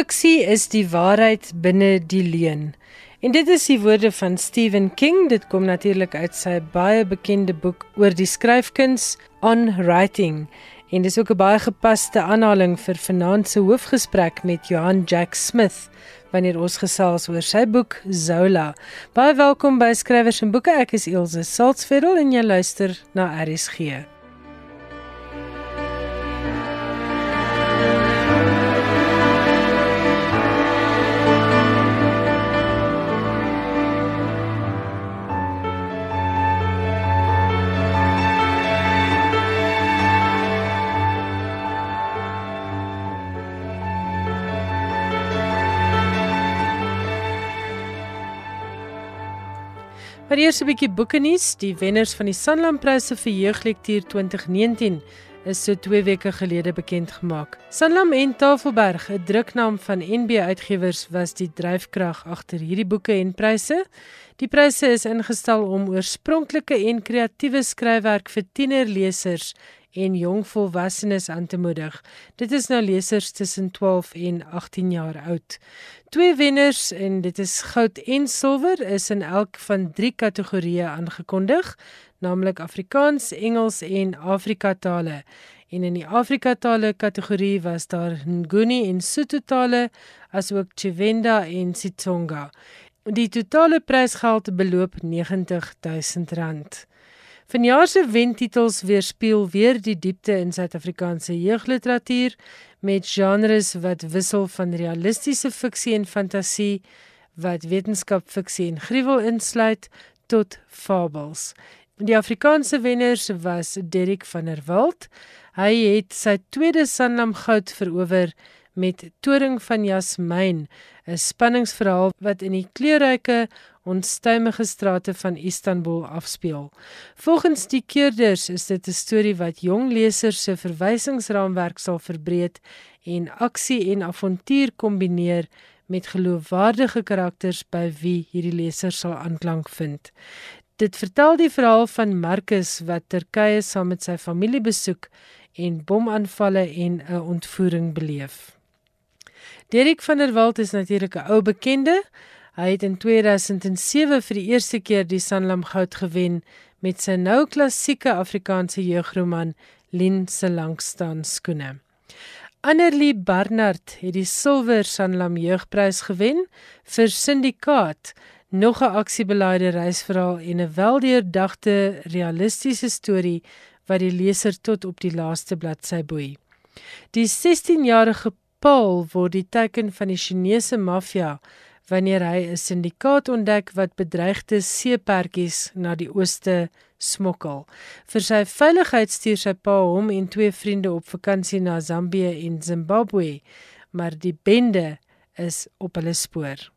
Fiksie is die waarheid binne die leuen. En dit is die woorde van Stephen King. Dit kom natuurlik uit sy baie bekende boek oor die skryfkuns On Writing. En dis ook 'n baie gepaste aanhaling vir vanaand se hoofgesprek met Johan Jack Smith wanneer ons gesels oor sy boek Zola. Baie welkom by Skrywers en Boeke. Ek is Elsje Salzveld en jy luister na RSG. Maar eers 'n bietjie boeke nuus. Die wenners van die Sanlam Pryse vir jeuglektuur 2019 is so 2 weke gelede bekend gemaak. Sanlam en Tafelberg, 'n druknaam van NB Uitgewers, was die dryfkrag agter hierdie boeke en pryse. Die pryse is ingestel om oorspronklike en kreatiewe skryfwerk vir tienerlesers en jong volwassenes aan te moedig. Dit is nou lesers tussen 12 en 18 jaar oud. Twee wenners en dit is goud en silwer is in elk van 3 kategorieë aangekondig, naamlik Afrikaans, Engels en Afrika tale. En in die Afrika tale kategorie was daar Nguni en Sotho tale asook Tshivenda en Sitsonga. Die totale prysgeld beloop R90000. Vanjaar se wentitels weerspieël weer die diepte in Suid-Afrikaanse jeugliteratuur met genres wat wissel van realistiese fiksie en fantasie wat wetenskapfiksie en gruwel insluit tot fabels. Die Afrikaanse wenners was Derrick van der Walt. Hy het sy tweede Sanlam Goud verower met Toring van Jasmyn, 'n spanningsverhaal wat in die kleurryke onstuimige strate van Istanbul afspeel. Volgens die keerders is dit 'n storie wat jong lesers se verwysingsraamwerk sal verbreed en aksie en avontuur kombineer met geloofwaardige karakters by wie hierdie lesers sal aanklank vind. Dit vertel die verhaal van Marcus wat Turkye saam met sy familie besoek en bomaanvalle en 'n ontvoering beleef. Derek van der Walt is natuurlik 'n ou bekende. Hy het in 2007 vir die eerste keer die Sanlam Goud gewen met sy nou klassieke Afrikaanse jeugroman Lin se langstaan skoene. Annelie Barnard het die Silwer Sanlam Jeugprys gewen vir Syndikaat, nog 'n aksiebelaide reisverhaal en 'n weldeurdagte realistiese storie wat die leser tot op die laaste bladsy boei. Die 16-jarige Paul word die teken van die Chinese maffia wanneer hy 'n syndikaat ontdek wat bedreigde seepertjies na die ooste smokkel. Vir sy veiligheid stuur sy pa hom en twee vriende op vakansie na Zambië en Zimbabwe, maar die bende is op hulle spoor.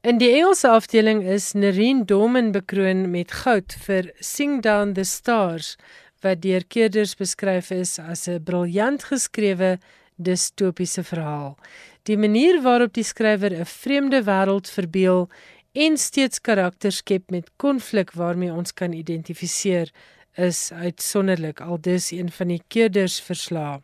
In die Engelse afdeling is Nerine Dorman bekroon met goud vir Sing Down the Stars wat deur keerders beskryf is as 'n briljant geskrewe distopiese verhaal. Die manier waarop die skrywer 'n vreemde wêreld verbeel en steeds karakters skep met konflik waarmee ons kan identifiseer, is uitsonderlik. Aldus een van die keerders verslae.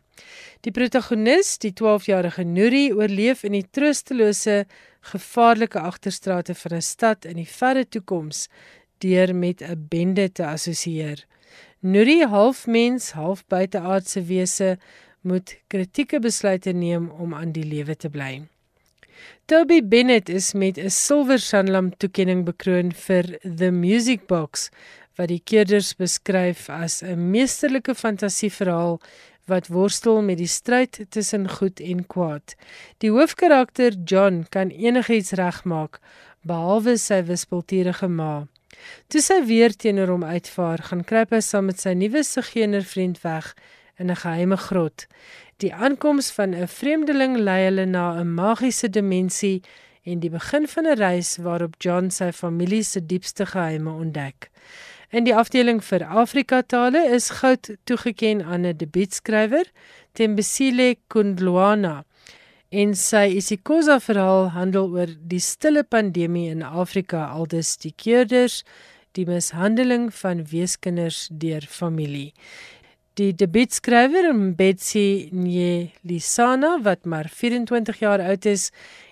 Die protagonis, die 12-jarige Nuri, oorleef in die troostelose, gevaarlike agterstrate van 'n stad in die verre toekoms deur met 'n bende te assosieer. Nuri, half mens, half buiteaardse wese, moet kritieke besluite neem om aan die lewe te bly. Toby Bennett is met 'n silwer Sanlam toekenning bekroon vir The Music Box wat die keerders beskryf as 'n meesterlike fantasieverhaal wat worstel met die stryd tussen goed en kwaad. Die hoofkarakter John kan enigiets regmaak behalwe sy wispelturige ma. Toe sy weer teenoor hom uitvaar, gaan kruip hy saam met sy nuwe sigeuner vriend weg in 'n geheime grot. Die aankoms van 'n vreemdeling lei hulle na 'n magiese dimensie en die begin van 'n reis waarop John sy familie se diepste geheime ontdek. In die afdeling vir Afrika tale is goud toegekend aan 'n debuutskrywer, Tembisile Kundluana. En sy isiXhosa verhaal handel oor die stille pandemie in Afrika aldus die keerders, die mishandeling van weeskinders deur familie. Die debuutskrywer Betsy Nyelisana wat maar 24 jaar oud is,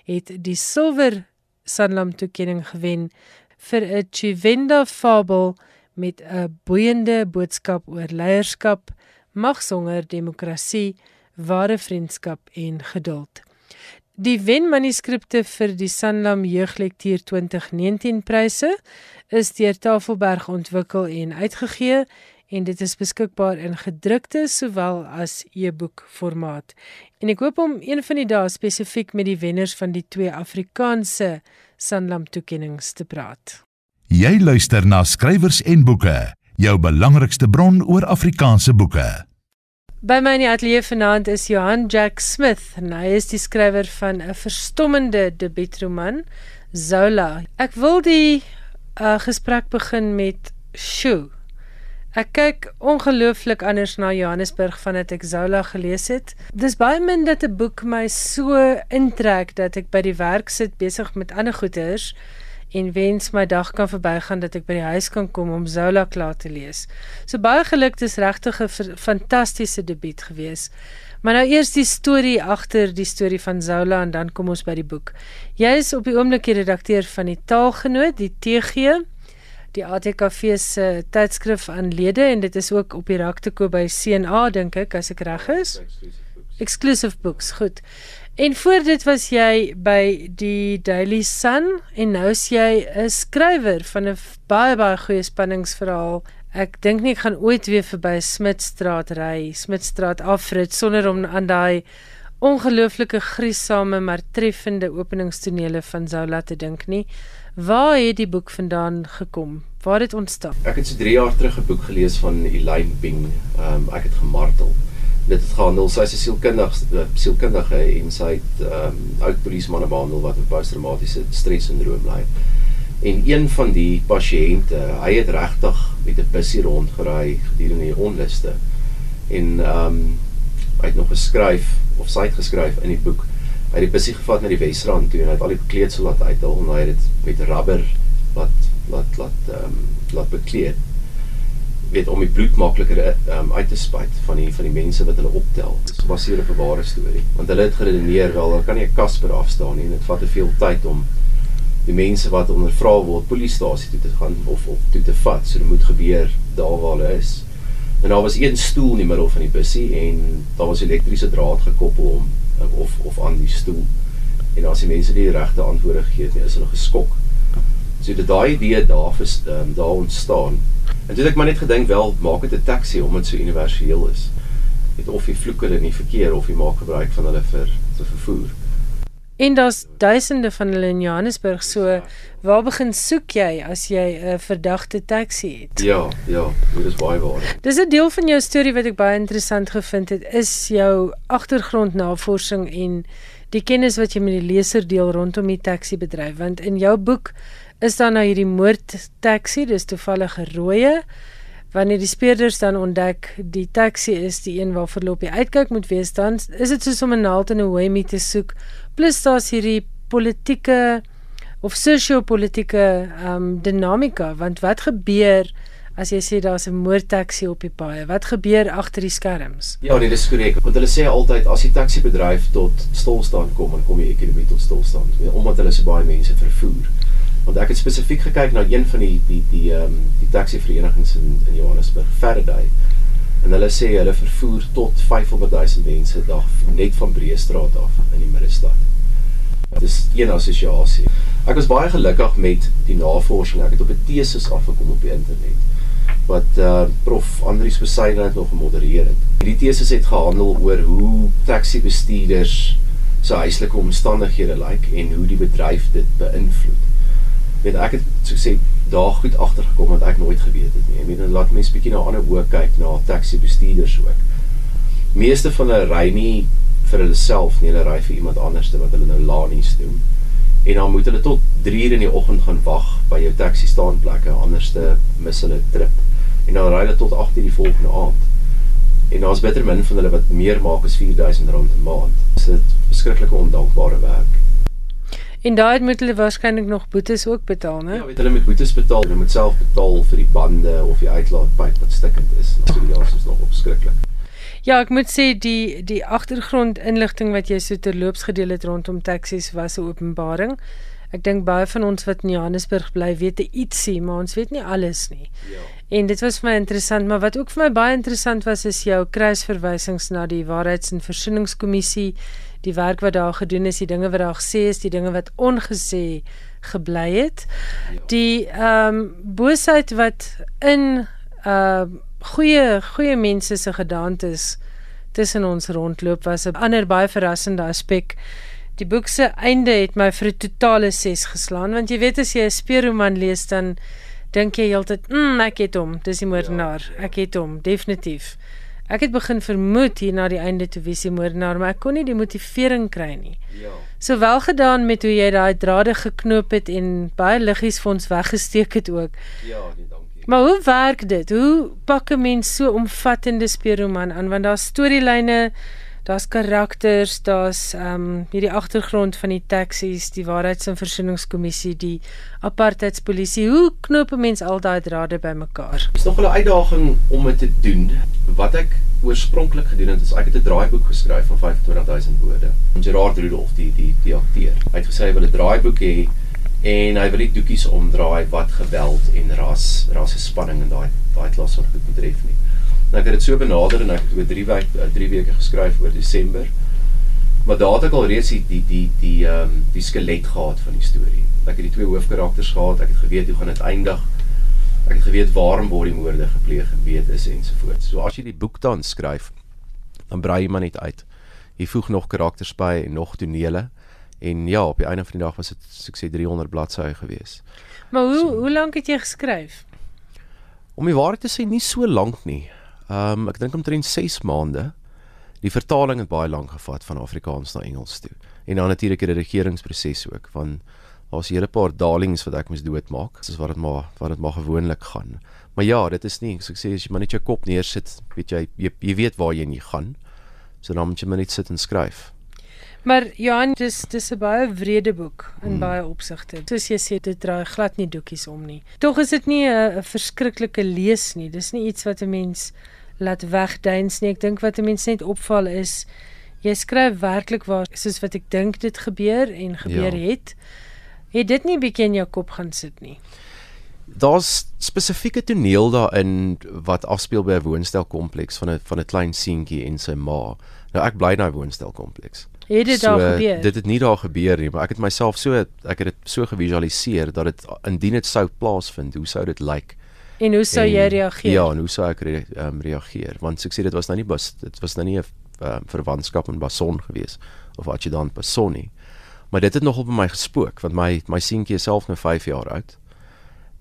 het die silwer Sanlam toekenning gewen vir 'n Chivenda fabel met 'n boeiende boodskap oor leierskap, magshonger, demokrasie, ware vriendskap en geduld. Die wenmanuskripte vir die Sanlam Jeuglektuur 2019 pryse is deur Tafelberg ontwikkel en uitgegee en dit is beskikbaar in gedrukte sowel as e-boek formaat. En ek hoop om een van die dae spesifiek met die wenners van die twee Afrikaanse Sanlam toekenninge te praat. Jy luister na skrywers en boeke, jou belangrikste bron oor Afrikaanse boeke. By my in die ateljee vanaand is Johan Jack Smith en hy is die skrywer van 'n verstommende debuutroman Zola. Ek wil die uh, gesprek begin met Sjoe. Ek kyk ongelooflik anders na Johannesburg vandat ek Zola gelees het. Dis baie min dat 'n boek my so intrek dat ek by die werk sit besig met ander goeders en wens my dag kan verbygaan dat ek by die huis kan kom om Zola klaar te lees. So baie geluk, dis regtig 'n fantastiese debuut gewees. Maar nou eers die storie agter die storie van Zola en dan kom ons by die boek. Jy is op die oomblik die redakteur van die Taalgenoot, die TG, die ATKV se tydskrif aan lede en dit is ook op die rak te koop by CNA dink ek as ek reg is. Exclusive books, goed. En voor dit was jy by die Daily Sun en nou is jy 'n skrywer van 'n baie baie goeie spanningsverhaal. Ek dink nie ek gaan ooit weer verby Smitstraat ry, Smitstraat afrit sonder om aan daai ongelooflike griesame maar treffende openingstonele van Zola te dink nie. Waar het die boek vandaan gekom? Waar het ontstaan? Ek het so 3 jaar terug 'n boek gelees van Elaine Bing. Ehm um, ek het gemartel dit het gehandel sy is 'n sielkundige sielkundige en sy het ehm um, oud polismanne behandel wat met posttraumatiese stres-sindroom ly. En een van die pasiënte, hy het regtig met 'n bussie rondgery gedurende die onluste. En ehm um, hy het nog geskryf of sy het geskryf in die boek. Hy het die bussie gevat na die Wesrand toe en hy het al die kleedsel laat uithaal en hy het dit met rubber wat wat laat ehm um, laat bekleed weet om die bloed makliker um, uit te spuit van die van die mense wat hulle optel. Dit is gebaseer op 'n ware storie. Want hulle het geredeneer wel, dan kan nie 'n Kasper afstaan nie en dit vat te veel tyd om die mense wat ondervra word polisiestasie toe te gaan of of toe te vat. So dit moet gebeur daar waar hulle is. En daar was een stoel in die middel van die bussie en daar was elektriese draad gekoppel om of of aan die stoel. En as die mense die regte antwoorde gegee het, nie, is hulle geskok. So dit daai idee daar is um, daar ontstaan En toe het ek maar net gedink wel maak dit 'n taxi omdat dit so universeel is. Dit of jy vloek hulle nie verkeer of jy maak gebruik van hulle vir te vervoer. En daar's duisende van hulle in Johannesburg so waar begin soek jy as jy 'n verdagte taxi het? Ja, ja, dit is baie waar. Dis 'n deel van jou storie wat ek baie interessant gevind het is jou agtergrondnavorsing en die kennis wat jy met die leser deel rondom die taxi bedryf want in jou boek is daar nou hierdie moord taxi, dis toevallig 'n rooie. Wanneer die speurders dan ontdek die taxi is die een waarvoor hulle op die uitkyk moet wees, dan is dit soos om 'n naald in 'n hoemie te soek. Plus daar's hierdie politieke of sosio-politieke ehm um, dinamika, want wat gebeur as jy sê daar's 'n moordtaxi op die paaie? Wat gebeur agter die skerms? Ja, nee, dis korrek. Want hulle sê altyd as die taxi-bedryf tot stilstand kom, dan kom die ekonomie tot stilstand, omdat hulle so baie mense vervoer want ek het spesifiek gekyk na een van die die die ehm um, die taxi verenigings in in Johannesburg, Faraday. En hulle sê hulle vervoer tot 500 000 mense dag net van Breestraat af in die middestad. Dit is een assosiasie. Ek was baie gelukkig met die navorsing. Ek het op 'n teses afgekom op die internet wat uh prof Andrius Besaidel het nog gemodereer het. Die teses het gehandel oor hoe taxi bestuurders se huislike omstandighede lyk like, en hoe die bedryf dit beïnvloed weet ek het so gesê daar goed agtergekom wat ek nooit geweet het nie. Ek meen laat mense bietjie na ander oë kyk na taxi bestuurders ook. Meeste van hulle ry nie vir hulle self nie, hulle ry vir iemand anderste wat hulle nou lanies doen. En dan moet hulle tot 3 uur in die oggend gaan wag by jou taxi staanplekke, anderste mis hulle trip. En dan ry hulle tot 8 uur die volgende aand. En daar's bitter min van hulle wat meer maak as R4000 'n maand. Dit is 'n beskruikelike ondankbare werk. En daai moet hulle waarskynlik nog boetes ook betaal, né? Ja, weet hulle moet boetes betaal, hulle moet self betaal vir die bande of die uitlaatpyp wat stikkend is. So die jaar is nog opskriklik. Ja, ek moet sê die die agtergrond inligting wat jy so terloops gedeel het rondom taksies was 'n openbaring. Ek dink baie van ons wat in Johannesburg bly, weet ietsie, maar ons weet nie alles nie. Ja. En dit was vir my interessant, maar wat ook vir my baie interessant was is jou kruisverwysings na die Waarheids- en Versoeningskommissie, die werk wat daar gedoen is, die dinge wat daar gesê is, die dinge wat ongesê gebly het. Ja. Die ehm um, boosheid wat in uh goeie goeie mense se gedagtes tussen ons rondloop was 'n ander baie verrassende aspek. Die boek se einde het my vir 'n totale 6 geslaan want jy weet as jy 'n speurroman lees dan dink jy heeltyd, "Mm, ek het hom, dis die moordenaar. Ja, ja. Ek het hom, definitief." Ek het begin vermoed hier na die einde toe wie se moordenaar, maar ek kon nie die motivering kry nie. Ja. So wel gedaan met hoe jy daai drade geknoop het en baie liggies vir ons weggesteek het ook. Ja, nee, dankie. Maar hoe werk dit? Hoe pak 'n mens so omvattende speurroman aan want daar's storielyne, daar's karakters, daar's ehm um, hierdie agtergrond van die taksies, die waarheids- en versoeningskommissie, die apartheidspolisie. Hoe knoop 'n mens al daai drade bymekaar? Dit is nog 'n uitdaging om dit te doen. Wat ek oorspronklik gedoen het, is ek het 'n draaiboek geskryf van 25000 woorde. Gerard Rudolph, die die die akteur, hy het gesê hy wil 'n draaiboek hê en hy wil nie doekies omdraai wat geweld en ras rasse spanning in daai daai klas wat goed betref nie. En ek het dit so benader en ek het oor 3 weke 3 weke geskryf oor Desember. Maar daar het ek al reeds die die die die ehm um, die skelet gehad van die storie. Ek het die twee hoofkarakters gehad, ek het geweet hoe gaan dit eindig. Ek het geweet waarom word die moorde gepleeg en weet is ensovoorts. So as jy die boek dan skryf, dan brei jy maar net uit. Jy voeg nog karakters by en nog tonele. En ja, op die einde van die dag was dit soos ek sê 300 bladsye gewees. Maar hoe so, hoe lank het jy geskryf? Om die waarheid te sê, nie so lank nie. Ehm um, ek dink omtrent 6 maande. Die vertaling het baie lank gevat van Afrikaans na Engels toe. En dan natuurlik die regeringsproses ook van daar's 'n hele paar darlings wat ek moes doodmaak. Dis wat dit maar wat dit maar gewoonlik gaan. Maar ja, dit is nie, so ek sê as jy maar net jou kop neersit, weet jy jy, jy weet waar jy nie gaan. So dan moet jy maar net sit en skryf. Maar Johan, dis dis 'n baie wrede boek in hmm. baie opsigte. Soos jy sê, dit draai glad nie doekies om nie. Tog is dit nie 'n verskriklike lees nie. Dis nie iets wat 'n mens laat wegduins nie. Ek dink wat 'n mens net opval is jy skryf werklik waar soos wat ek dink dit gebeur en gebeur ja. het. Het dit nie bietjie in jou kop gaan sit nie? Daar's spesifieke toneel daarin wat afspeel by 'n woonstelkompleks van 'n van 'n klein seentjie en sy ma. Nou ek bly in daai woonstelkompleks. Het dit so, daar gebeur? Dit het nie daar gebeur nie, maar ek het myself so ek het dit so gevisualiseer dat dit indien dit sou plaasvind, hoe sou dit lyk? En hoe sou en, jy reageer? Ja, en hoe sou ek re, um, reageer? Want ek sê dit was nou nie bus, dit was nou nie 'n um, verwantskap in Bason gewees of wat jy dan Bason nie. Maar dit het nogal by my gespook want my my seentjie is self nou 5 jaar oud.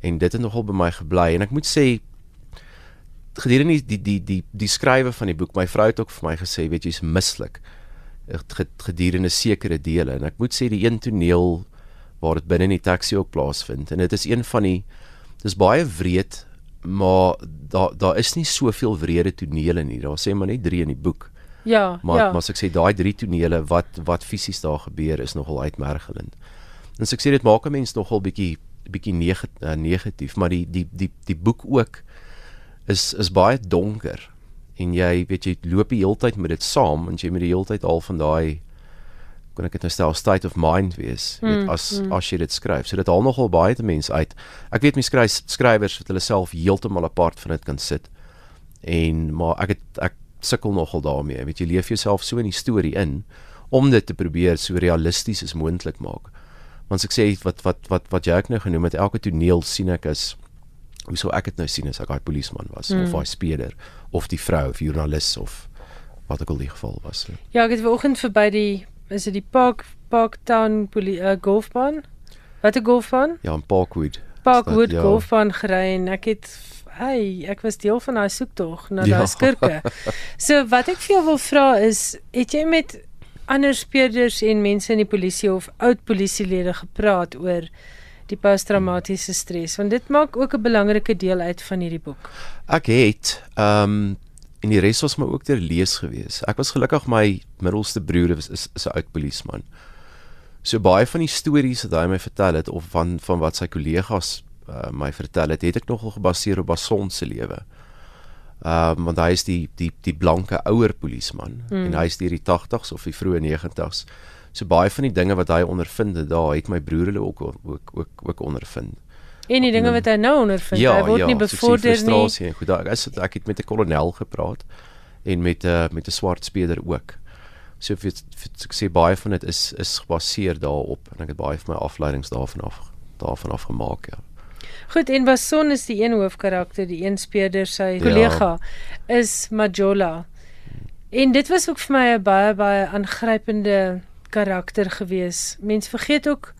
En dit het nogal by my gebly en ek moet sê gedurende die die die die, die skrywe van die boek, my vrou het ook vir my gesê, weet jy's mislik gedurende sekere dele en ek moet sê die een toneel waar dit binne in die taxi ook plaasvind en dit is een van die dis baie wreed maar daar daar is nie soveel wrede tonele nie. Daar sê maar net 3 in die boek. Ja maar ja. maar as ek sê daai drie tonele wat wat fisies daar gebeur is nogal uitmergelend. En ek sê dit maak 'n mens nogal bietjie bietjie negatief maar die die die die boek ook is is baie donker. En jy weet jy loop die hele tyd met dit saam en jy moet die hele tyd al van daai kon ek dit nou stel state of mind wees weet mm, as mm. as jy dit skryf so dit haal nogal baie te mense uit ek weet mense skryf skrywers wat hulle self heeltemal apart van dit kan sit en maar ek het ek sukkel nogal daarmee weet jy leef jouself so in die storie in om dit te probeer so realisties as moontlik maak want ek sê wat wat wat wat jy ek nou genoem het elke toneel sien ek is hoe sou ek dit nou sien as ek daai polisieman was mm. of daai speeder of die vrou of joernalis of wat ook al die geval was. Ja, ek het vanoggend verby die is dit die Park Parktown uh, golfbaan? Wat 'n golfbaan? Ja, in Parkwood. Parkwood ja. golfbaan gery en ek het hey, ek was deel van daai soektog na ja. daai skurke. so wat ek vir jou wil vra is, het jy met ander speerders en mense in die polisie of oud polisielede gepraat oor die posttraumatiese stres want dit maak ook 'n belangrike deel uit van hierdie boek. Ek het ehm um, en die res was my ook ter lees gewees. Ek was gelukkig my middelste broer is is 'n oud polisieman. So baie van die stories wat hy my vertel het of van van wat sy kollegas uh, my vertel het, het ek nogal gebaseer op Bason se lewe. Ehm um, want hy is die die die blanke ouer polisieman mm. en hy is deur die 80s of die vroeë 90s. So baie van die dinge wat hy ondervind het daar, het my broer hulle ook ook ook ook ondervind. En die dinge wat hy nou ondervind, ja, hy word ja, nie bevorder nie. Goed, ek is ek het met 'n kolonel gepraat en met 'n uh, met 'n swart speeder ook. So vir ek sê baie van dit is is gebaseer daarop en ek het baie van my afleidings daarvan af daarvan af gemaak, ja. Goed, en Bason is die een hoofkarakter, die een speeder, sy ja. kollega is Majola. En dit was ook vir my 'n baie baie aangrypende karakter gewees. Mense vergeet ook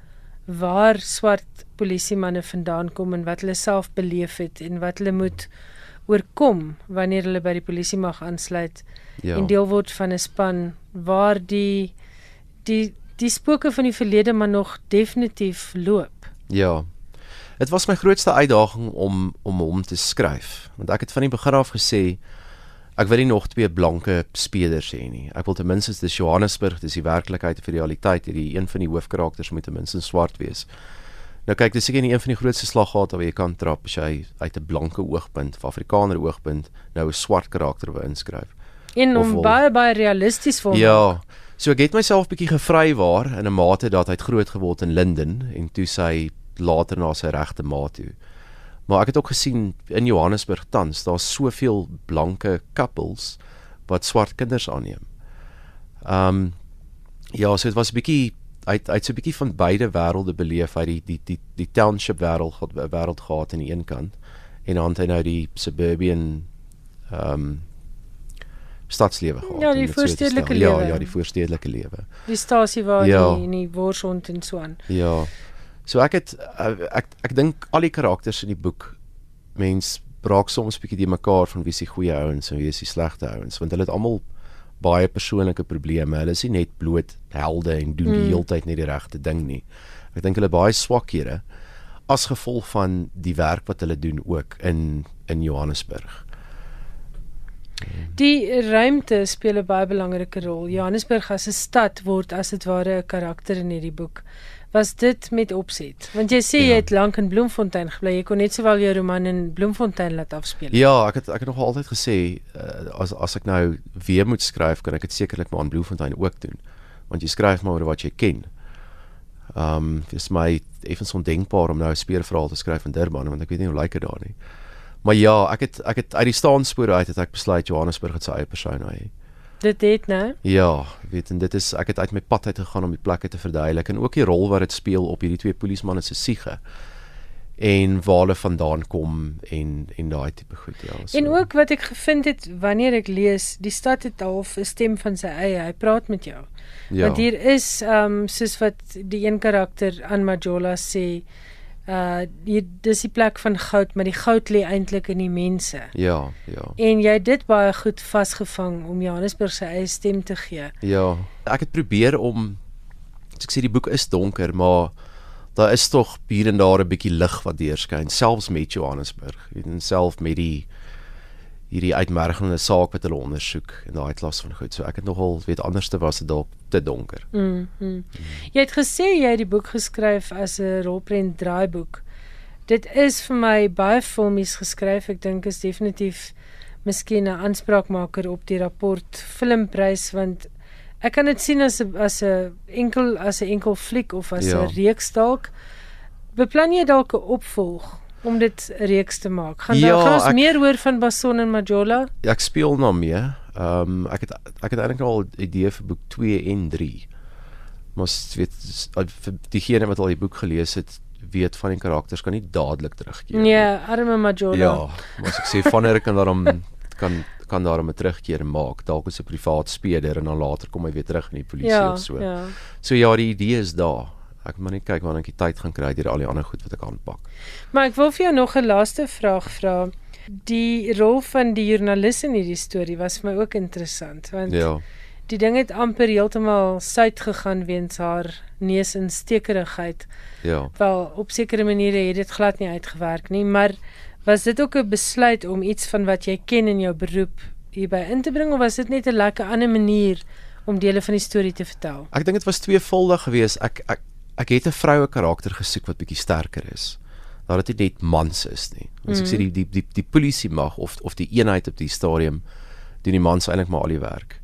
waar swart polisiemanne vandaan kom en wat hulle self beleef het en wat hulle moet oorkom wanneer hulle by die polisie mag aansluit ja. en deel word van 'n span waar die die die spooke van die verlede maar nog definitief loop. Ja. Dit was my grootste uitdaging om om hom te skryf want ek het van die begin af gesê ek wil nie nog twee blanke spelers hê nie. Ek wil ten minste dis Johannesburg, dis die werklikheid vir realiteit hierdie een van die hoofkarakters moet ten minste swart wees. Nou kyk, dis seker nie een van die grootste slaggate wat jy kan trap as jy uit 'n blanke oogpunt, van Afrikaner oogpunt, nou 'n swart karakter wil inskryf. En om baie baie realisties vir hom. Ja. So ek het myself bietjie gevrywaar in 'n mate dat hy het groot geword in Linden en toe sy later na sy regte ma toe. Maar ek het ook gesien in Johannesburg tans, daar's soveel blanke couples wat swart kinders aanneem. Um ja, so dit was 'n bietjie uit uit so 'n bietjie van beide wêrelde beleef uit die die die die township wêreld wêreld gehad aan die een kant en dan het hy nou die suburban um stadslewe gehad. Ja, die voorstedelike lewe. Ja, ja, die voorstedelike lewe. Die stasie waar ja. die in die worsond en so aan. Ja. So ek het eh, ek ek, ek dink al die karakters in die boek mens braak soms bietjie die mekaar van wie se goeie ouens en wie se slegte ouens want hulle het almal baie persoonlike probleme. Hulle is nie net bloot helde en doen mm. die hele tyd net die regte ding nie. Ek dink hulle baie swakhede as gevolg van die werk wat hulle doen ook in in Johannesburg. Die ruimte speel 'n baie belangrike rol. Johannesburg as 'n stad word as dit ware 'n karakter in hierdie boek was dit met opset? Want jy sê ja. jy het lank in Bloemfontein gebly. Jy kon net sowel jou roman in Bloemfontein laat afspeel. Ja, ek het ek het nog altyd gesê uh, as as ek nou weer moet skryf, kan ek dit sekerlik maar in Bloemfontein ook doen. Want jy skryf maar oor wat jy ken. Ehm um, dis my effens ondenkbaar om nou 'n speurverhaal te skryf in Durban want ek weet nie hoe lyk dit daar nie. Maar ja, ek het ek het uit die staanspore uit het ek besluit Johannesburg het sy eie persoon nou hê. Dit het nou. Ja, weet en dit is ek het uit my pad uit gegaan om die plekke te verduidelik en ook die rol wat dit speel op hierdie twee polismanne se siege en waar hulle vandaan kom en en daai tipe goed ja. So. En ook wat ek gevind het wanneer ek lees, die stad het half 'n stem van sy eie. Hy praat met jou. Ja. Want hier is ehm um, soos wat die een karakter aan Majola sê, uh die dis die plek van goud, maar die goud lê eintlik in die mense. Ja, ja. En jy het dit baie goed vasgevang om Johannesburg se eie stem te gee. Ja. Ek het probeer om ek sê die boek is donker, maar daar is tog hier en daar 'n bietjie lig wat deurskyn, selfs met Johannesburg. En self met die hierdie uitmergende saak wat hulle ondersoek en daai klas van goed. So ek het nogal weet anderste was dit dalk te donker. Mm, mm. Mm. Jy het gesê jy het die boek geskryf as 'n rolprent draaiboek. Dit is vir my baie filmies geskryf. Ek dink is definitief miskien 'n aanspraakmaker op die rapport filmprys want ek kan dit sien as 'n as 'n enkel as 'n enkel fliek of as 'n ja. reeks dalk. Beplan jy dalk 'n opvolg? Om dit reeks te maak. Gaan ja, daar gaan ons ek, meer hoor van Bason en Majola? Ja, ek speel nou mee. Ehm um, ek het ek het eintlik al 'n idee vir boek 2 en 3. Maar weet vir diegene wat al die boek gelees het, weet van die karakters kan nie dadelik terugkeer nie. Ja, arme Majola. Ja, maar as ek sê wanneer kan daarom kan kan daarom 'n terugkeer maak, dalk as 'n privaat speler en dan later kom hy weer terug in die polisie ja, of so. Ja. So ja, die idee is daar ek moet net kyk wanneer ek die tyd gaan kry deur al die ander goed wat ek aanpak. Maar ek wil vir jou nog 'n laaste vraag vra. Die rol van die joernalis in hierdie storie was vir my ook interessant want ja. Die ding het amper heeltemal suid gegaan weens haar neusinstekerigheid. Ja. Wel, op sekere maniere het dit glad nie uitgewerk nie, maar was dit ook 'n besluit om iets van wat jy ken in jou beroep hierby in te bring of was dit net 'n lekker ander manier om dele van die storie te vertel? Ek dink dit was tweevoudig geweest. Ek ek ek het 'n vroue karakter gesoek wat bietjie sterker is. Dat dit net mans is nie. As ek mm. sê die die die die polisie mag of of die eenheid op die stadium doen die mans eintlik maar al die werk.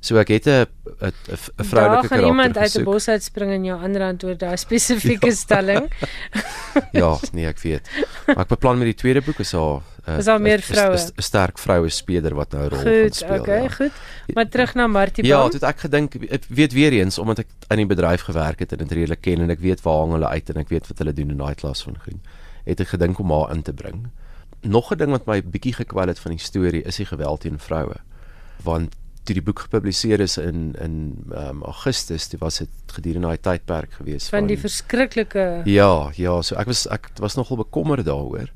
So ek het 'n 'n 'n vroulike karakter. iemand uit 'n bos uitspring in jou ander hand oor daai spesifieke ja. stelling. ja, nee, ek weet. Maar ek beplan met die tweede boek is haar uh, is daar meer vroue. 'n sterk vroue speler wat nou 'n rol goed, gaan speel. Okay, ja. goed. Maar terug na Martie Ja, toe ek gedink ek weet weer eens omdat ek in die bedryf gewerk het en dit redelik ken en ek weet waar hang hulle uit en ek weet wat hulle doen in daai klas van groen. Het ek gedink om haar in te bring. Nog 'n ding wat my bietjie gekwel het van die storie is die geweld teen vroue. Want toe die boek gepubliseer is in in um, Augustus, dit was dit gedurende daai tydperk gewees van, van die verskriklike Ja, ja, so ek was ek was nogal bekommerd daaroor.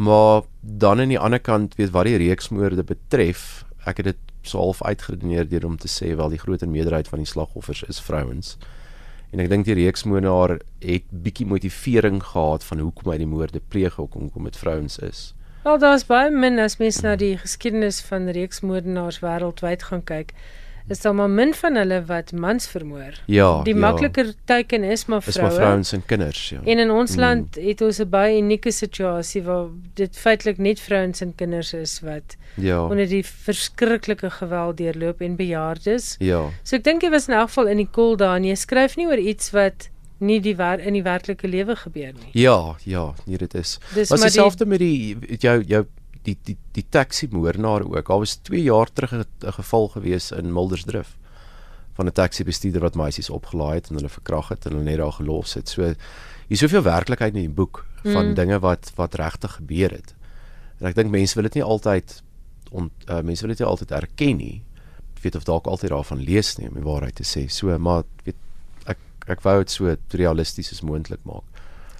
Maar dan aan die ander kant, weet wat die reeksmoorde betref, ek het dit so half uitgeredeneer deur om te sê wel die groter meerderheid van die slagoffers is vrouens. En ek dink die reeksmoordenaar het bietjie motivering gehad van hoekom hy die moorde pleeg, hoekom dit vrouens is. Wel daar's baie min as mens na die geskiedenis van reeksmoordenaars wêreldwyd gaan kyk. Is daar maar min van hulle wat mans vermoor. Ja. Die ja. makliker teiken is maar vroue. Is maar vrouens en kinders, ja. En in ons mm. land het ons 'n baie unieke situasie waar dit feitelik net vrouens en kinders is wat ja. onder die verskriklike geweld deurloop en bejaardes. Ja. So ek dink jy was in elk geval in die koel daar en jy skryf nie oor iets wat nie die waar in die werklike lewe gebeur nie. Ja, ja, nee dit is. Dis was dieselfde die, met die jou jou die die die taxi moordenaar ook. Daar was 2 jaar terug 'n geval gewees in Mildersdrift van 'n taxi bestuurder wat meisies opgelaai het en hulle verkrag het en hulle net daar gelos het. So hier soveel werklikheid in die boek van mm. dinge wat wat regtig gebeur het. En ek dink mense wil dit nie altyd on, uh, mense wil dit nie altyd erken nie. Ek weet of dalk altyd daarvan lees nie om die waarheid te sê. So maar weet ek wou dit so realisties as moontlik maak.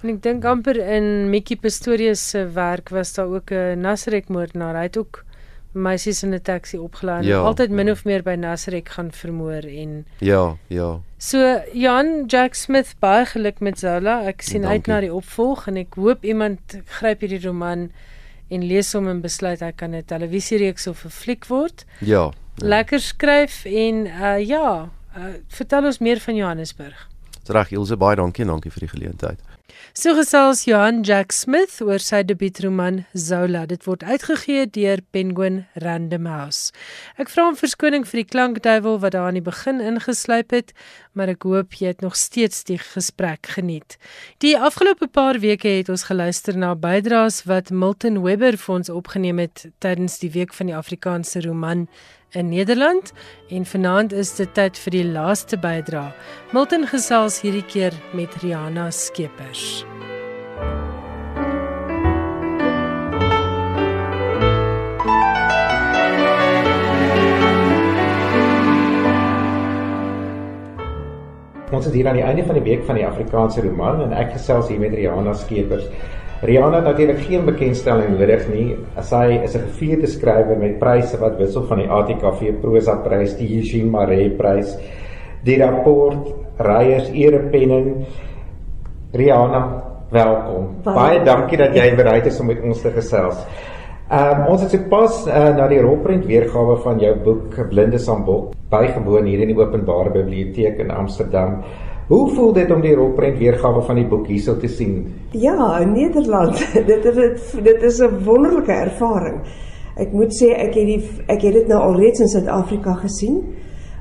En ek dink amper in Mikkie Pistorius se werk was daar ook 'n Nasrek moordenaar. Hy het ook meisies in 'n taxi opgelaai ja, en altyd min ja. of meer by Nasrek gaan vermoor en Ja, ja. So Jan Jack Smith baie geluk met Zola. Ek sien Dankie. uit na die opvolg en ek hoop iemand gryp hierdie roman en lees hom en besluit hy kan 'n televisiereeks of 'n fliek word. Ja, ja. Lekker skryf en uh ja, uh, vertel ons meer van Johannesburg. Reg, Ilse baie dankie en dankie vir die geleentheid. So gesels Johan Jack Smith oor sy debuutroman Zola. Dit word uitgegee deur Penguin Random House. Ek vra om verskoning vir die klankduiwel wat daar aan die begin ingesluip het, maar ek hoop jy het nog steeds die gesprek geniet. Die afgelope paar weke het ons geluister na bydraes wat Milton Webber vir ons opgeneem het tydens die week van die Afrikaanse roman in Nederland en vanaand is dit tyd vir die laaste bydra. Milton gesels hierdie keer met Rihanna Skeepers. Ons is hier aan die einde van die week van die Afrikaanse roman en ek gesels hier met Rihanna Skeepers. Rihanna het natuurlik geen bekendstelling nodig nie. Sy is 'n gevierde skrywer met pryse wat wissel van die ATKV Prosa Prys, die Eugene Maree Prys, die Rapport Reyers Erepenning. Rihanna, welkom. Baie, Baie dankie dat jy bereid is om met ons te gesels. Um, ons het sopas uh, na die rolprent weergawe van jou boek Blinde Sambok bygewoon hier in die Openbare Biblioteek in Amsterdam. Hoe voel dit om die rolprent weergawe van die boek hierso te sien? Ja, in Nederland. dit is dit is 'n wonderlike ervaring. Ek moet sê ek het die ek het dit nou alreeds in Suid-Afrika gesien,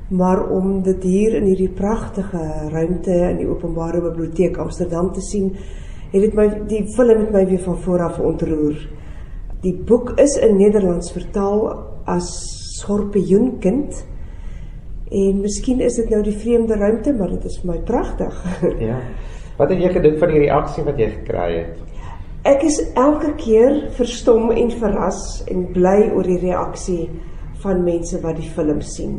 maar om dit hier in hierdie pragtige ruimte in die Openbare Biblioteek Amsterdam te sien, het dit my die film met my weer van voor af ontroer. Die boek is in Nederlands vertaal as Skorpioenkind En miskien is dit nou die vreemde ruimte, maar dit is vir my pragtig. ja. Wat het jy gedink van die reaksie wat jy gekry het? Ek is elke keer verstom en verras en bly oor die reaksie van mense wat die film sien.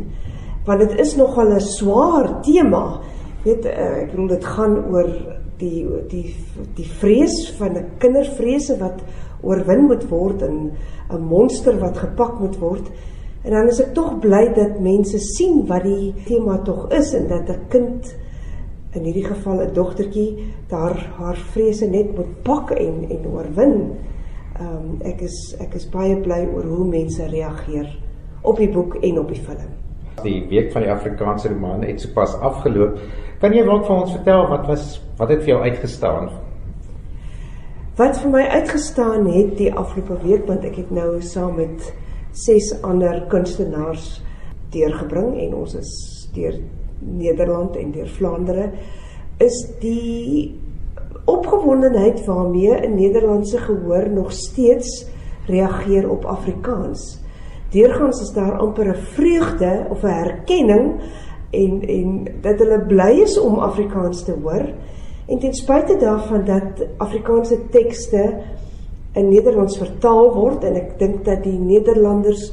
Want dit is nogal 'n swaar tema. Weet eh, ek bedoel dit gaan oor die die die vrees van 'n kindervrese wat oorwin moet word en 'n monster wat gepak moet word. En dan is ek tog bly dat mense sien wat die tema tog is en dat 'n kind in hierdie geval 'n dogtertjie daar haar vrese net moet pak en en oorwin. Ehm um, ek is ek is baie bly oor hoe mense reageer op die boek en op die film. Die week van die Afrikaanse roman het sopas afgeloop. Kan jy dalk vir ons vertel wat was wat het vir jou uitgestaan? Wat vir my uitgestaan het die afgelope week want ek het nou saam met ses ander kunstenaars deurgebring en ons is deur Nederland en deur Vlaandere is die opgewondenheid waarmee 'n Nederlandse gehoor nog steeds reageer op Afrikaans. Deurgangs is daar amper 'n vreugde of 'n herkenning en en dat hulle bly is om Afrikaans te hoor en ten spyte daarvan dat Afrikaanse tekste in Nederlands vertaal word en ek dink dat die Nederlanders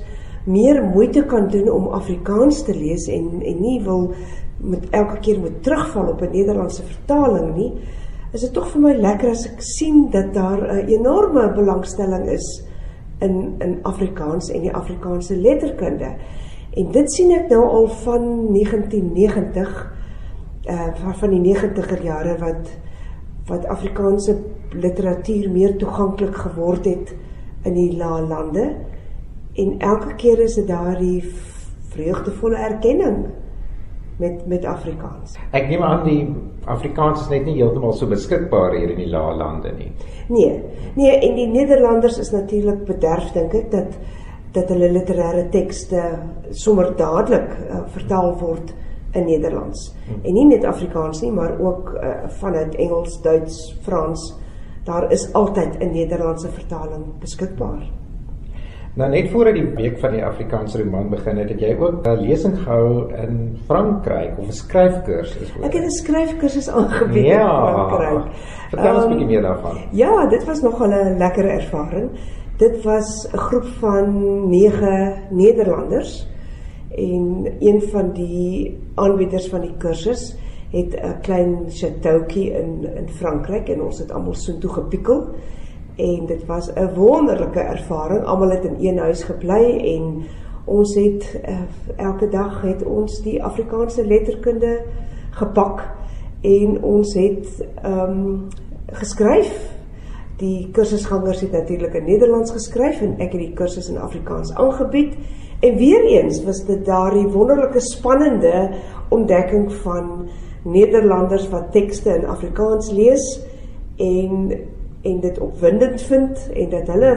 meer moeite kan doen om Afrikaans te lees en en nie wil met elke keer moet terugval op 'n Nederlandse vertaling nie is dit tog vir my lekker as ek sien dat daar 'n enorme belangstelling is in in Afrikaans en die Afrikaanse letterkunde. En dit sien ek nou al van 1990 uh van die 90er jare wat wat Afrikaanse literatuur meer toeganklik geword het in die la lande en elke keer is dit daardie vreugdevolle erkenning met met Afrikaans. Ek neem aan die Afrikaans is net nie heeltemal so beskikbaar hier in die Lae Lande nie. Nee. Nee, en die Nederlanders is natuurlik bederf dink ek dat dat hulle literêre tekste sommer dadelik uh, vertaal word in Nederlands. Hmm. En nie net Afrikaans nie, maar ook uh, vanuit Engels, Duits, Frans. Daar is altyd 'n Nederlandse vertaling beskikbaar. Nou net voor die week van die Afrikaanse roman begin het, het jy ook 'n lesing gehou in Frankryk of 'n skryfkursus. Ek het 'n skryfkursus aangebied ja, in Frankryk. Vertel ons 'n um, bietjie meer daarvan. Ja, dit was nogal 'n lekker ervaring. Dit was 'n groep van 9 Nederlanders en een van die aanbieders van die kursus het 'n klein chateaukie in in Frankryk en ons het almal so toe gepikkel en dit was 'n wonderlike ervaring. Almal het in een huis gebly en ons het uh, elke dag het ons die Afrikaanse letterkunde gepak en ons het ehm um, geskryf. Die kursusgangers het natuurlik in Nederlands geskryf en ek het die kursus in Afrikaans aangebied. En weer eens was dit daardie wonderlike spannende ontdekking van Nederlanders wat tekste in Afrikaans lees en en dit opwindend vind en dat hulle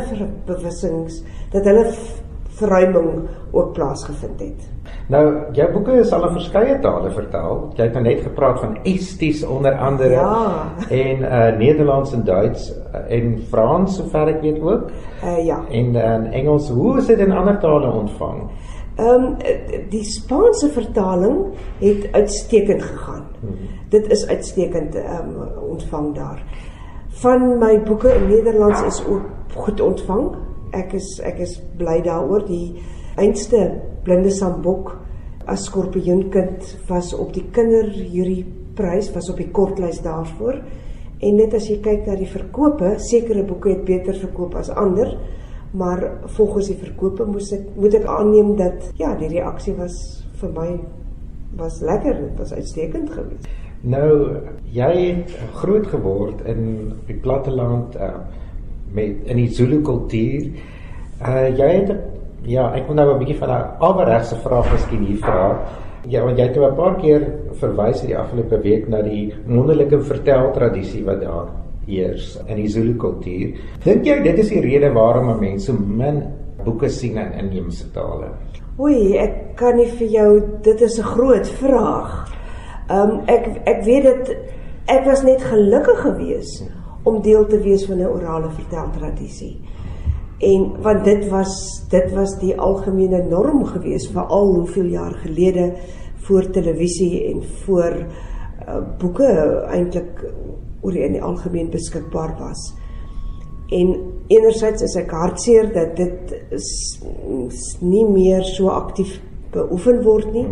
bewussings dat hulle verruiming ook plaasgevind het. Nou, jou boeke is al in verskeie tale vertaal. Jy het nou net gepraat van Esties onder andere ja. en uh Nederlands en Duits uh, en Frans sover ek weet ook. Uh ja. En in uh, Engels, hoe is dit in ander tale ontvang? Ehm um, die Spaanse vertaling het uitstekend gegaan. Hmm. Dit is uitstekend ehm um, ontvang daar van my boeke in Nederlands is ook goed ontvang. Ek is ek is bly daaroor die einste blinde sambok as skorpioenkind was op die kinderjury prys was op die kortlys daarvoor. En net as jy kyk na die verkope, sekere boeke het beter verkoop as ander, maar volgens die verkope moes ek moet ek aanneem dat ja, die reaksie was vir my was lekker, dit was uitstekend geweest. Nou jy het groot geword in die platteland uh, met in die Zulu kultuur. Uh jy het ja, ek wil nou 'n bietjie van 'n alregse vraag miskien hier vra. Ja, want jy het 'n paar keer verwys in die afgelope week na die wonderlike verteltradisie wat daar heers in die Zulu kultuur. Dink jy dit is die rede waarom mense min boeke sien in inheemse tale? Oei, ek kan nie vir jou dit is 'n groot vraag. Ehm um, ek ek weet dit ek was net gelukkig geweest om deel te wees van 'n orale verteltradisie. En want dit was dit was die algemene norm geweest vir al hoeveel jaar gelede voor televisie en voor uh, boeke eintlik oor in die algemeen beskikbaar was. En enerzijds is ek hartseer dat dit is, is nie meer so aktief beoefen word nie.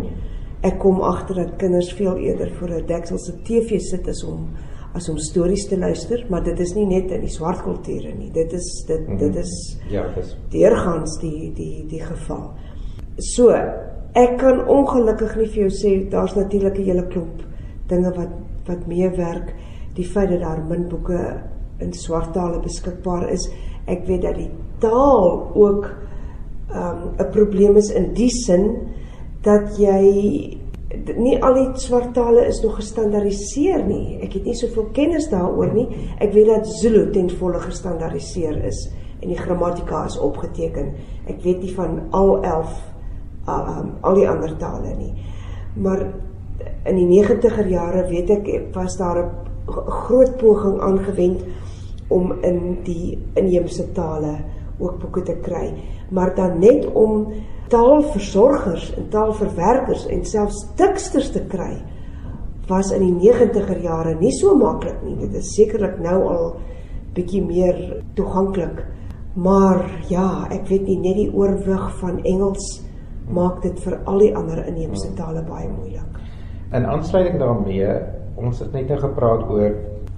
Ek kom agter dat kinders veel eerder voor 'n dekselse TV sit as om as om stories te luister, maar dit is nie net in die swart kulture nie. Dit is dit mm -hmm. dit is ja, dis deurgangs die die die geval. So, ek kan ongelukkig nie vir jou sê daar's natuurlik 'n hele klomp dinge wat wat meewerk. Die feit dat daar min boeke in swart tale beskikbaar is. Ek weet dat die taal ook 'n um, probleem is in die sin dat jy nie al die swart tale is nog gestandaardiseer nie. Ek het nie soveel kennis daaroor nie. Ek weet dat Zulu ten volle gestandaardiseer is en die grammatika is opgeteken. Ek weet nie van al 11 uh, um, al die ander tale nie. Maar in die 90er jare weet ek was daar 'n groot poging aangewend om in die inheemse tale ook boeke te kry, maar dan net om taalversorgers en taalverwerkers en selfs teksters te kry was in die 90er jare nie so maklik nie. Dit is sekerlik nou al bietjie meer toeganklik. Maar ja, ek weet nie net die oorwig van Engels maak dit vir al die ander inheemse tale baie moeilik. In aansluiting daarmee, ons het net nou gepraat oor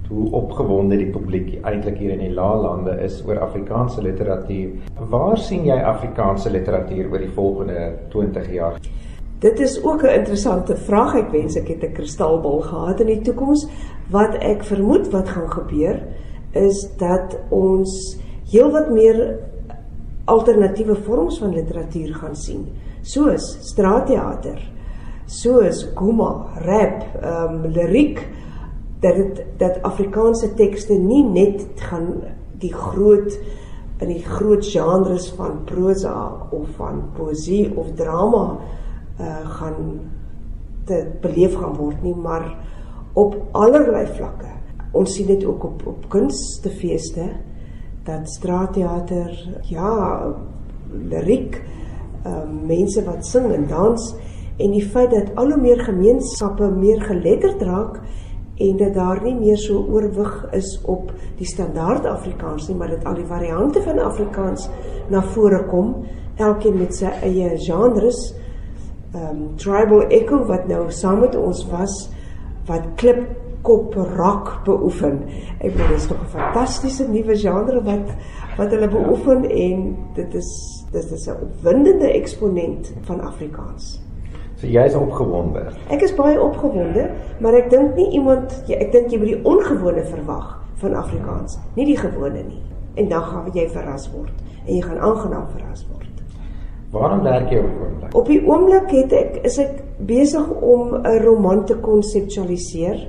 hoe opgewonde die publiek eintlik hier in die Laalande is oor Afrikaanse literatuur. Waar sien jy Afrikaanse literatuur oor die volgende 20 jaar? Dit is ook 'n interessante vraag. Ek wens ek het 'n kristalbal gehad in die toekoms. Wat ek vermoed wat gaan gebeur is dat ons heelwat meer alternatiewe vorms van literatuur gaan sien, soos straatteater, soos guma, rap, ehm um, liriek dat dit dat Afrikaanse tekste nie net gaan die groot in die groot genres van prosa of van poesie of drama uh gaan te beleef gaan word nie maar op allerlei vlakke. Ons sien dit ook op op kunstefeeste dat straatteater ja liriek uh mense wat sing en dans en die feit dat al hoe meer gemeenskappe meer geletterd raak en dat daar nie meer so oorwig is op die standaard Afrikaans nie, maar dit al die variante van Afrikaans na vore kom, elkeen met sy eie genres. Ehm um, Tribal Echo wat nou saam met ons was wat klip kop rock beoefen. Ek bedoel dit is nog 'n fantastiese nuwe genre wat wat hulle beoefen en dit is dit is 'n opwindende eksponent van Afrikaans. So jy is opgewonde. Ek is baie opgewonde, maar ek dink nie iemand ek dink jy moet die ongewone verwag van Afrikaans, nie die gewone nie. En dan gaan jy verras word en jy gaan aangenaam verras word. Waarom werk jy op oomblik? Op die oomblik het ek is ek besig om 'n roman te konseptualiseer.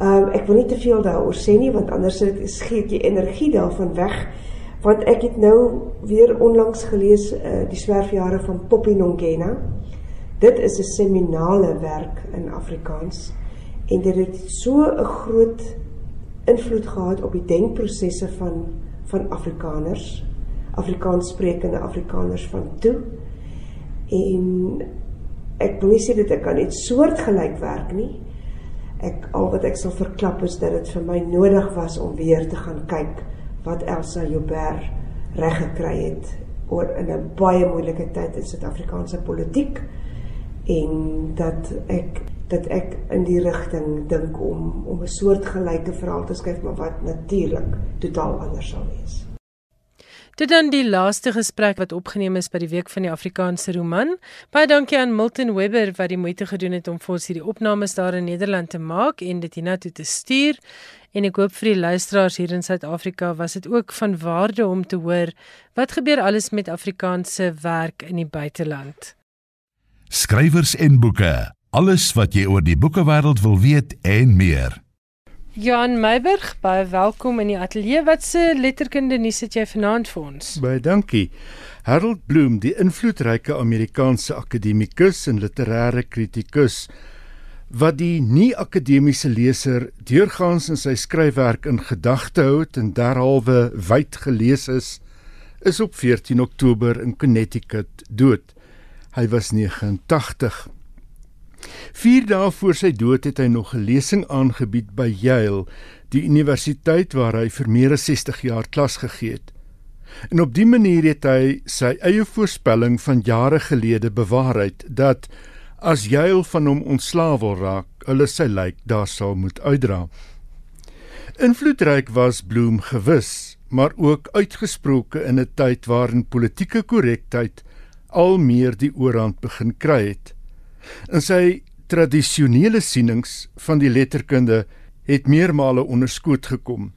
Ehm um, ek wil nie te veel daaroor sê nie want anders sê ek jy energie daarvan weg want ek het nou weer onlangs gelees uh, die swerfjare van Poppy Nongena. Dit is 'n seminale werk in Afrikaans en dit het so 'n groot invloed gehad op die denkprosesse van van Afrikaners, Afrikaans sprekende Afrikaners van toe. En ek wil nie sê dit kan net soortgelyk werk nie. Ek al wat ek sal verklap is dat dit vir my nodig was om weer te gaan kyk wat Elsa Joubert reg gekry het oor in 'n baie moeilike tyd in Suid-Afrikaanse politiek en dat ek dat ek in die rigting dink om om 'n soort gelyke verhaal te skryf maar wat natuurlik totaal anders sal wees. Dit dan die laaste gesprek wat opgeneem is by die week van die Afrikaanse roman. Baie dankie aan Milton Webber wat die moeite gedoen het om vir ons hierdie opnames daar in Nederland te maak en dit hiernatoe te stuur. En ek hoop vir die luisteraars hier in Suid-Afrika was dit ook van waarde om te hoor wat gebeur alles met Afrikaanse werk in die buiteland skrywers en boeke. Alles wat jy oor die boekewêreld wil weet en meer. Jan Meiburg, baie welkom in die ateljee. Wat se letterkunde nuus het jy vanaand vir ons? Baie dankie. Harold Bloom, die invloedryke Amerikaanse akademikus en literêre kritikus wat die nie-akademiese leser deurgaans in sy skryfwerk in gedagte hou en derhalwe wyd gelees is, is op 14 Oktober in Connecticut dood. Hy was 89. 4 dae voor sy dood het hy nog 'n lesing aangebied by Yale, die universiteit waar hy vir meer as 60 jaar klas gegee het. En op dië manier het hy sy eie voorspelling van jare gelede bewaarheid dat as Yale van hom ontslaaw wil raak, hulle sy lijk daar sal moet uitdra. Invloedryk was Bloem gewis, maar ook uitgesproke in 'n tyd waarin politieke korrektheid al meer die oorhand begin kry het. In sy tradisionele sienings van die letterkunde het meermale onderskoot gekom.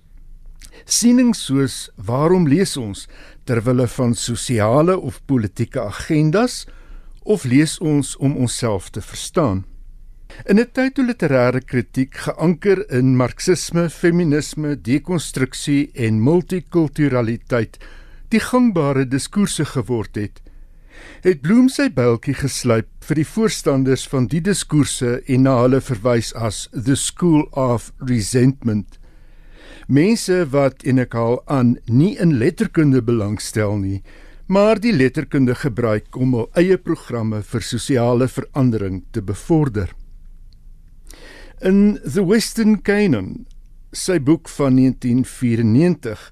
Sienings soos waarom lees ons terwille van sosiale of politieke agendas of lees ons om onsself te verstaan? In 'n tyd toe literêre kritiek geanker in marxisme, feminisme, dekonstruksie en multikulturaliteit die gangbare diskurse geword het, het Bloem sy byltjie gesluip vir die voorstanders van die diskurse en na hulle verwys as the school of resentment. Mense wat en ek haal aan nie in letterkunde belangstel nie, maar die letterkunde gebruik om hul eie programme vir sosiale verandering te bevorder. In The Western Canon, sy boek van 1994,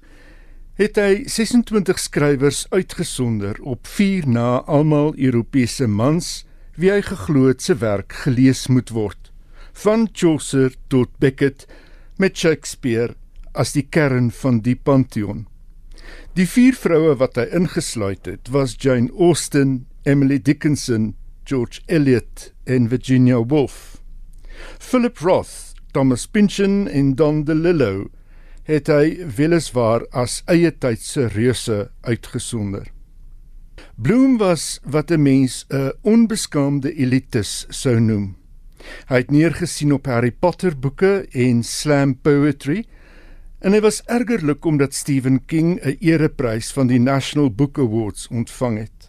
het hy 26 skrywers uitgesonder op 4 na almal Europese mans wie hy geglo het se werk gelees moet word, van Chaucer tot Beckett met Shakespeare as die kern van die pantheon. Die vier vroue wat hy ingesluit het, was Jane Austen, Emily Dickinson, George Eliot en Virginia Woolf. Philip Roth, Thomas Pynchon en Don DeLillo het hy weliswaar as eie tydse reuse uitgesonder. Bloom was wat 'n mens 'n onbeskaamde elitis sou noem. Hy het neergesien op Harry Potter boeke en slam poetry En hy was ergerlik omdat Stephen King 'n ereprys van die National Book Awards ontvang het.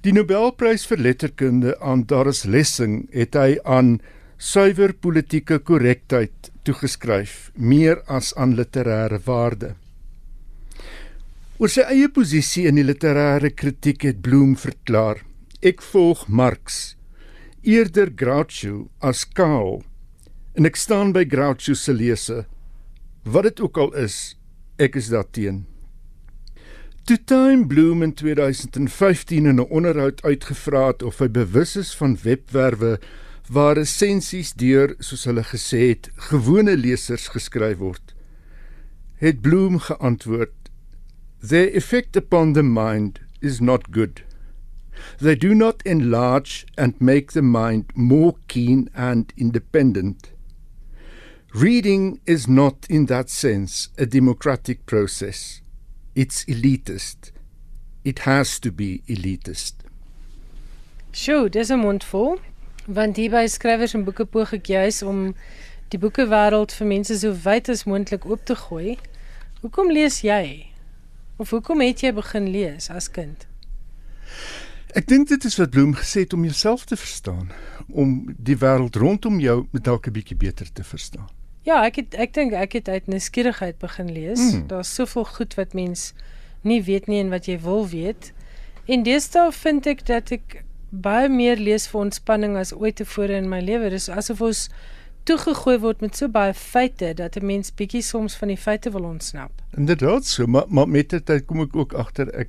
Die Nobelprys vir letterkunde aan Doris Lessing het hy aan suiwer politieke korrektheid toegeskryf, meer as aan literêre waarde. Oor sy eie posisie in die literêre kritiek het Bloom verklaar: "Ek volg Marx, eerder Groucho as Karl, en ek staan by Groucho se lese." Wat dit ook al is, ek is daarteen. Toe Time Bloom in 2015 in 'n onderhoud uitgevra het of hy bewus is van webwerwe waar resensies deur, soos hulle gesê het, gewone lesers geskryf word, het Bloom geantwoord: "Their effect upon the mind is not good. They do not enlarge and make the mind more keen and independent." Reading is not, in that sense, a democratic process. It's elitist. It has to be elitist. Sjoe, dis 'n mondvol, want hier by skrywers en boeke poog ek juis om die boekewêreld vir mense so wyd as moontlik oop te gooi. Hoekom lees jy? Of hoekom het jy begin lees as kind? Ek dink dit is wat Bloem gesê het om jouself te verstaan, om die wêreld rondom jou met dalk 'n bietjie beter te verstaan. Ja, ek het ek dink ek het uit nuuskierigheid begin lees. Mm. Daar's soveel goed wat mens nie weet nie en wat jy wil weet. En deesdae vind ek dat ek baie meer lees vir ontspanning as ooit tevore in my lewe. Dis asof ons toegegooi word met so baie feite dat 'n mens bietjie soms van die feite wil ontsnap. Inderdaad so, maar maar met dit kom ek ook agter ek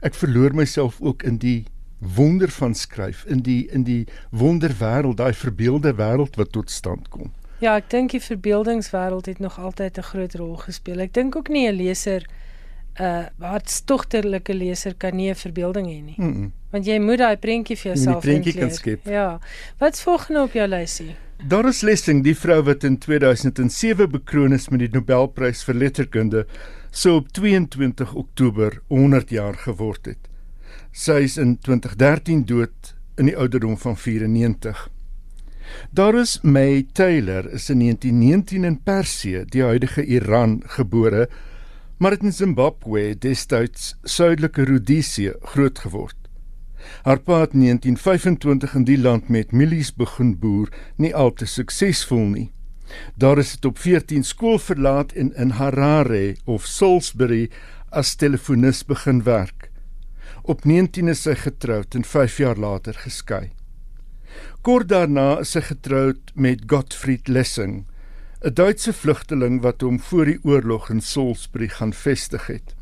ek verloor myself ook in die wonder van skryf, in die in die wonderwêreld, daai verbeelde wêreld wat tot stand kom. Ja, ek dink die verbeeldingswêreld het nog altyd 'n groot rol gespeel. Ek dink ook nie 'n leser 'n uh, hartstogtelike leser kan nie 'n verbeelding hê nie. Mm -mm. Want jy moet daai prentjie vir jouself skep. Ja. Wat's volgende op jou lysie? Doris Lessing, die vrou wat in 2007 bekroon is met die Nobelprys vir letterkunde, sou op 22 Oktober 100 jaar geword het. Sy is in 2013 dood in die ouderdom van 94. Doris May Taylor is in 1919 in Persië, die huidige Iran, gebore, maar het in Zimbabwe, destyds Suidelike Rodesië, grootgeword. Haar pa het in 1925 in die land met mielies begin boer, nie al te suksesvol nie. Daar is dit op 14 skool verlaat en in Harare of Salisbury as telefonis begin werk. Op 19 is sy getroud en 5 jaar later geskei. Kort daarna is sy getroud met Gottfried Lessing, 'n Duitse vlugteling wat hom voor die oorlog in Salisbury gaan vestig het.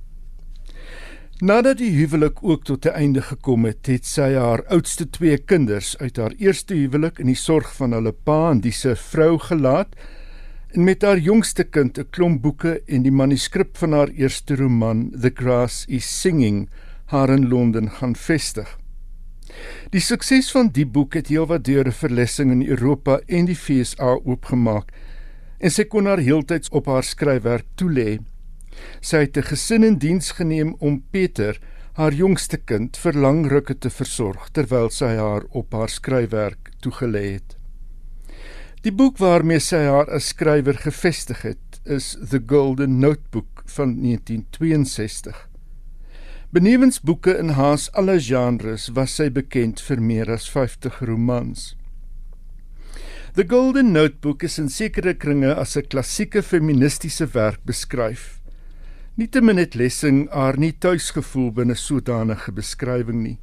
Nadat die huwelik ook tot 'n einde gekom het, het sy haar oudste twee kinders uit haar eerste huwelik in die sorg van hulle pa en die se vrou gelaat en met haar jongste kind 'n klomp boeke en die manuskrip van haar eerste roman The Grass is Singing haar in Londen gaan vestig. Die sukses van die boek het heelwat deure vir Lessing in Europa en die FSA oopgemaak en sy kon haar heeltyds op haar skryfwerk toelê. Sy het 'n gesin in diens geneem om Peter, haar jongste kind vir lang rukke te versorg terwyl sy haar op haar skryfwerk toegelê het. Die boek waarmee sy haar as skrywer gevestig het, is The Golden Notebook van 1962. Benewens boeke in haas alle genres was sy bekend vir meer as 50 romans. The Golden Notebook is in sekere kringe as 'n klassieke feministiese werk beskryf. Nietemin het Lessing haar nie tuisgevoel binne sodanige beskrywing nie.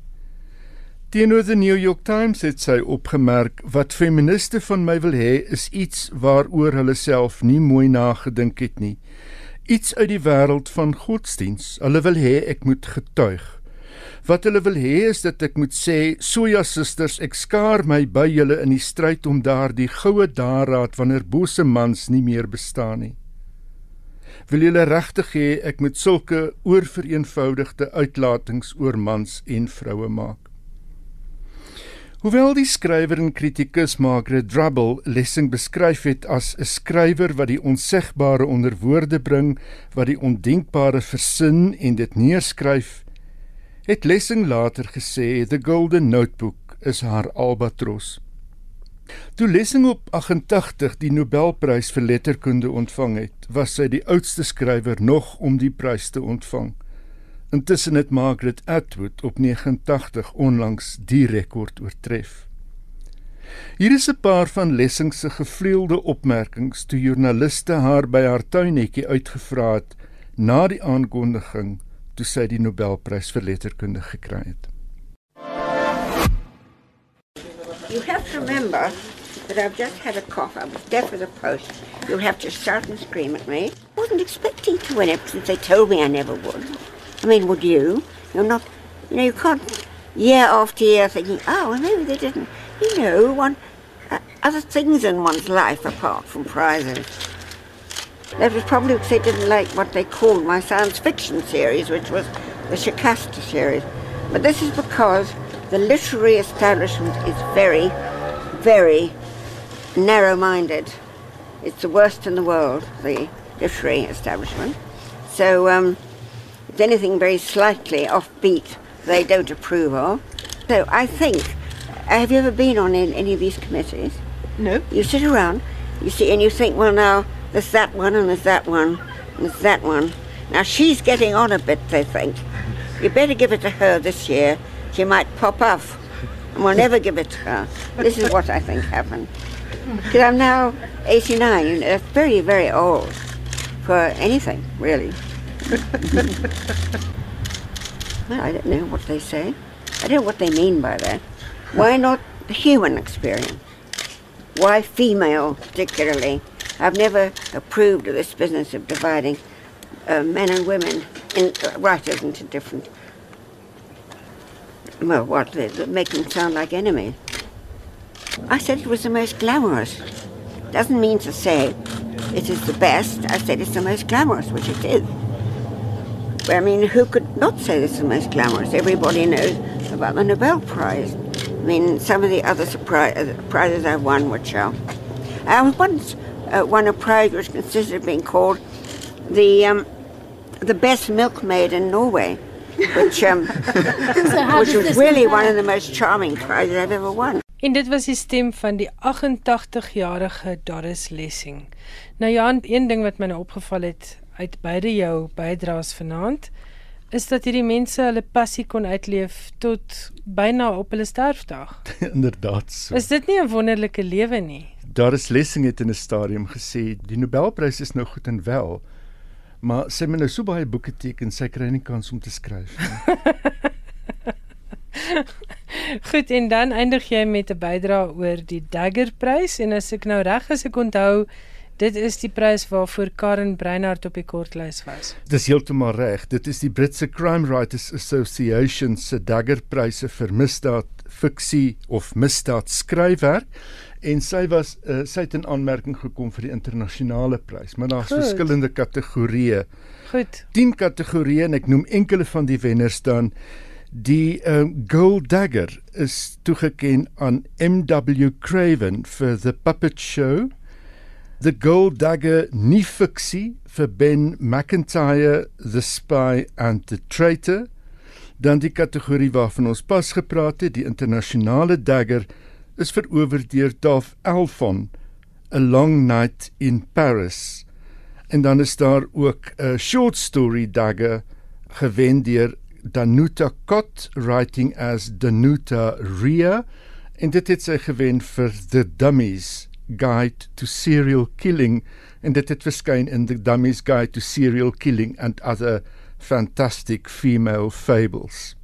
Teenoor the New York Times het sy opgemerk wat feministe van my wil hê is iets waaroor hulle self nie mooi nagedink het nie iets uit die wêreld van godsdiens. Hulle wil hê ek moet getuig. Wat hulle wil hê is dat ek moet sê, "Soja susters, ek skaar my by julle in die stryd om daardie goue daaraad wanneer bose mans nie meer bestaan nie." Wil julle regtig hê ek moet sulke oorvereenvoudigde uitlatings oor mans en vroue maak? Hoewel die skrywer en kritikus Margaret Drabble Lessing beskryf het as 'n skrywer wat die onsigbare onder woorde bring, wat die ondenkbare versin en dit neerskryf, het Lessing later gesê The Golden Notebook is haar albatros. Toe Lessing op 88 die Nobelprys vir letterkunde ontvang het, was sy die oudste skrywer nog om die prys te ontvang. Intussen het Margaret Atwood op 89 onlangs die rekord oortref. Hier is 'n paar van Lessing se gevleelde opmerkings toe joernaliste haar by haar tuinetjie uitgevra het na die aankondiging toe sy die Nobelprys vir letterkunde gekry het. You have to remember that I've just had a cough. I was deaf as a post. You'll have to shout and scream at me. I wasn't expecting to win it since they told me I never would. I mean, would you? You're not, you know, you can't year after year thinking, oh, well, maybe they didn't. You know, one uh, other things in one's life apart from prizes. That was probably because they didn't like what they called my science fiction series, which was the Shikasta series. But this is because the literary establishment is very, very narrow minded. It's the worst in the world, the literary establishment. So, um, if anything very slightly offbeat, they don't approve of. So I think, have you ever been on any of these committees? No. You sit around, you see, and you think, well, now there's that one, and there's that one, and there's that one. Now she's getting on a bit, they think. You better give it to her this year. She might pop off, and we'll never give it to her. This is what I think happened. Because I'm now 89, you know, that's very, very old for anything, really. well, I don't know what they say. I don't know what they mean by that. Why not the human experience? Why female, particularly? I've never approved of this business of dividing uh, men and women, in, uh, writers, into different. Well, what? They make them sound like enemies. I said it was the most glamorous. Doesn't mean to say it is the best. I said it's the most glamorous, which it is. I mean, who could not say is the most glamorous? Everybody knows about the Nobel Prize. I mean, some of the other uh, prizes I've won, which are. I once uh, won a prize which consisted of being called the um, the best milkmaid in Norway, which um, so which was really one of the most charming prizes I've ever won. En dit was die stem van die 88-jarige Doris Lessing. Nou ja, een ding wat my nou opgeval het uit beide jou bydraes vanaand is dat hierdie mense hulle passie kon uitleef tot byna op hulle sterfdag. Inderdaad so. Is dit nie 'n wonderlike lewe nie? Daar is Lessing het in 'n stadium gesê die Nobelprys is nou goed en wel, maar sy moet nou so baie boeke teken, sy kry nie kans om te skryf nie. Goed en dan eindig jy met 'n bydrae oor die Dagger Prys en as ek nou reg is ek onthou Dit is die prys waarvoor Karen Breinhardt op die kortlys was. Dis heeltemal reg. Dit is die Britse Crime Writers Association se Dagger-pryse vir misdaad fiksie of misdaad skryfwerk en sy was uh, sy het in aanmerking gekom vir die internasionale prys, maar daar's verskillende kategorieë. Goed. 10 kategorieë en ek noem enkele van die wenners dan. Die uh, Gold Dagger is toegekend aan MW Craven vir The Puppet Show. The Gold Dagger nie fiksie vir Ben McIntyre The Spy and the Traitor. Dan die kategorie waarvan ons pas gepraat het, die internasionale dagger is verower deur Daf Elfon, A Long Night in Paris. En dan is daar ook 'n short story dagger gewen deur Danuta Kott writing as Danuta Ria en dit het sy gewen vir The Dummies Guide to Serial Killing en dit het verskyn in The Dummies Guide to Serial Killing and Other Fantastic Female Fables.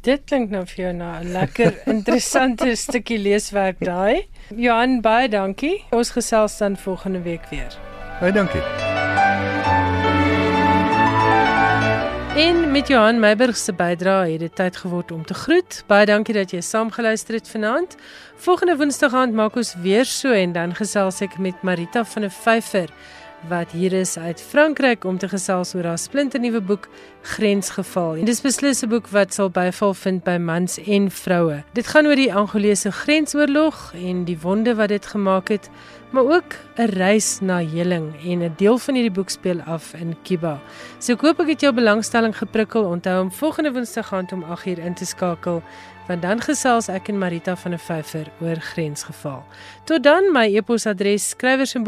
Dit klink nou vir jou na 'n lekker interessante stukkie leeswerk daai. Johan, baie dankie. Ons gesels dan volgende week weer. Baie dankie. En met Johan Meiburg se bydrae het dit tyd geword om te groet. Baie dankie dat jy saamgeluister het vanaand. Volgende Woensdag aand maak ons weer so en dan gesels ek met Marita van der Vyver wat hier is uit Frankryk om te gesels oor haar splinternuwe boek Grensgeval. En dis beslis 'n boek wat sal byval vind by mans en vroue. Dit gaan oor die Angolese grensoorlog en die wonde wat dit gemaak het, maar ook 'n reis na heling en 'n deel van hierdie boek speel af in Kiba. So ek hoop ek het jou belangstelling geprikkel. Onthou om volgende Woensdag aand om 8uur in te skakel want dan gesels ek en Marita van der Vyver oor grensgeval. Tot dan my e-posadres skrywers en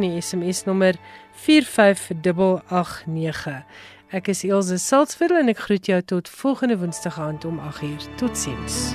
die SMS nommer 45889. Ek is Elsje Salzwetel en ek groet jou tot volgende Woensdag aand om 8uur. Totsiens.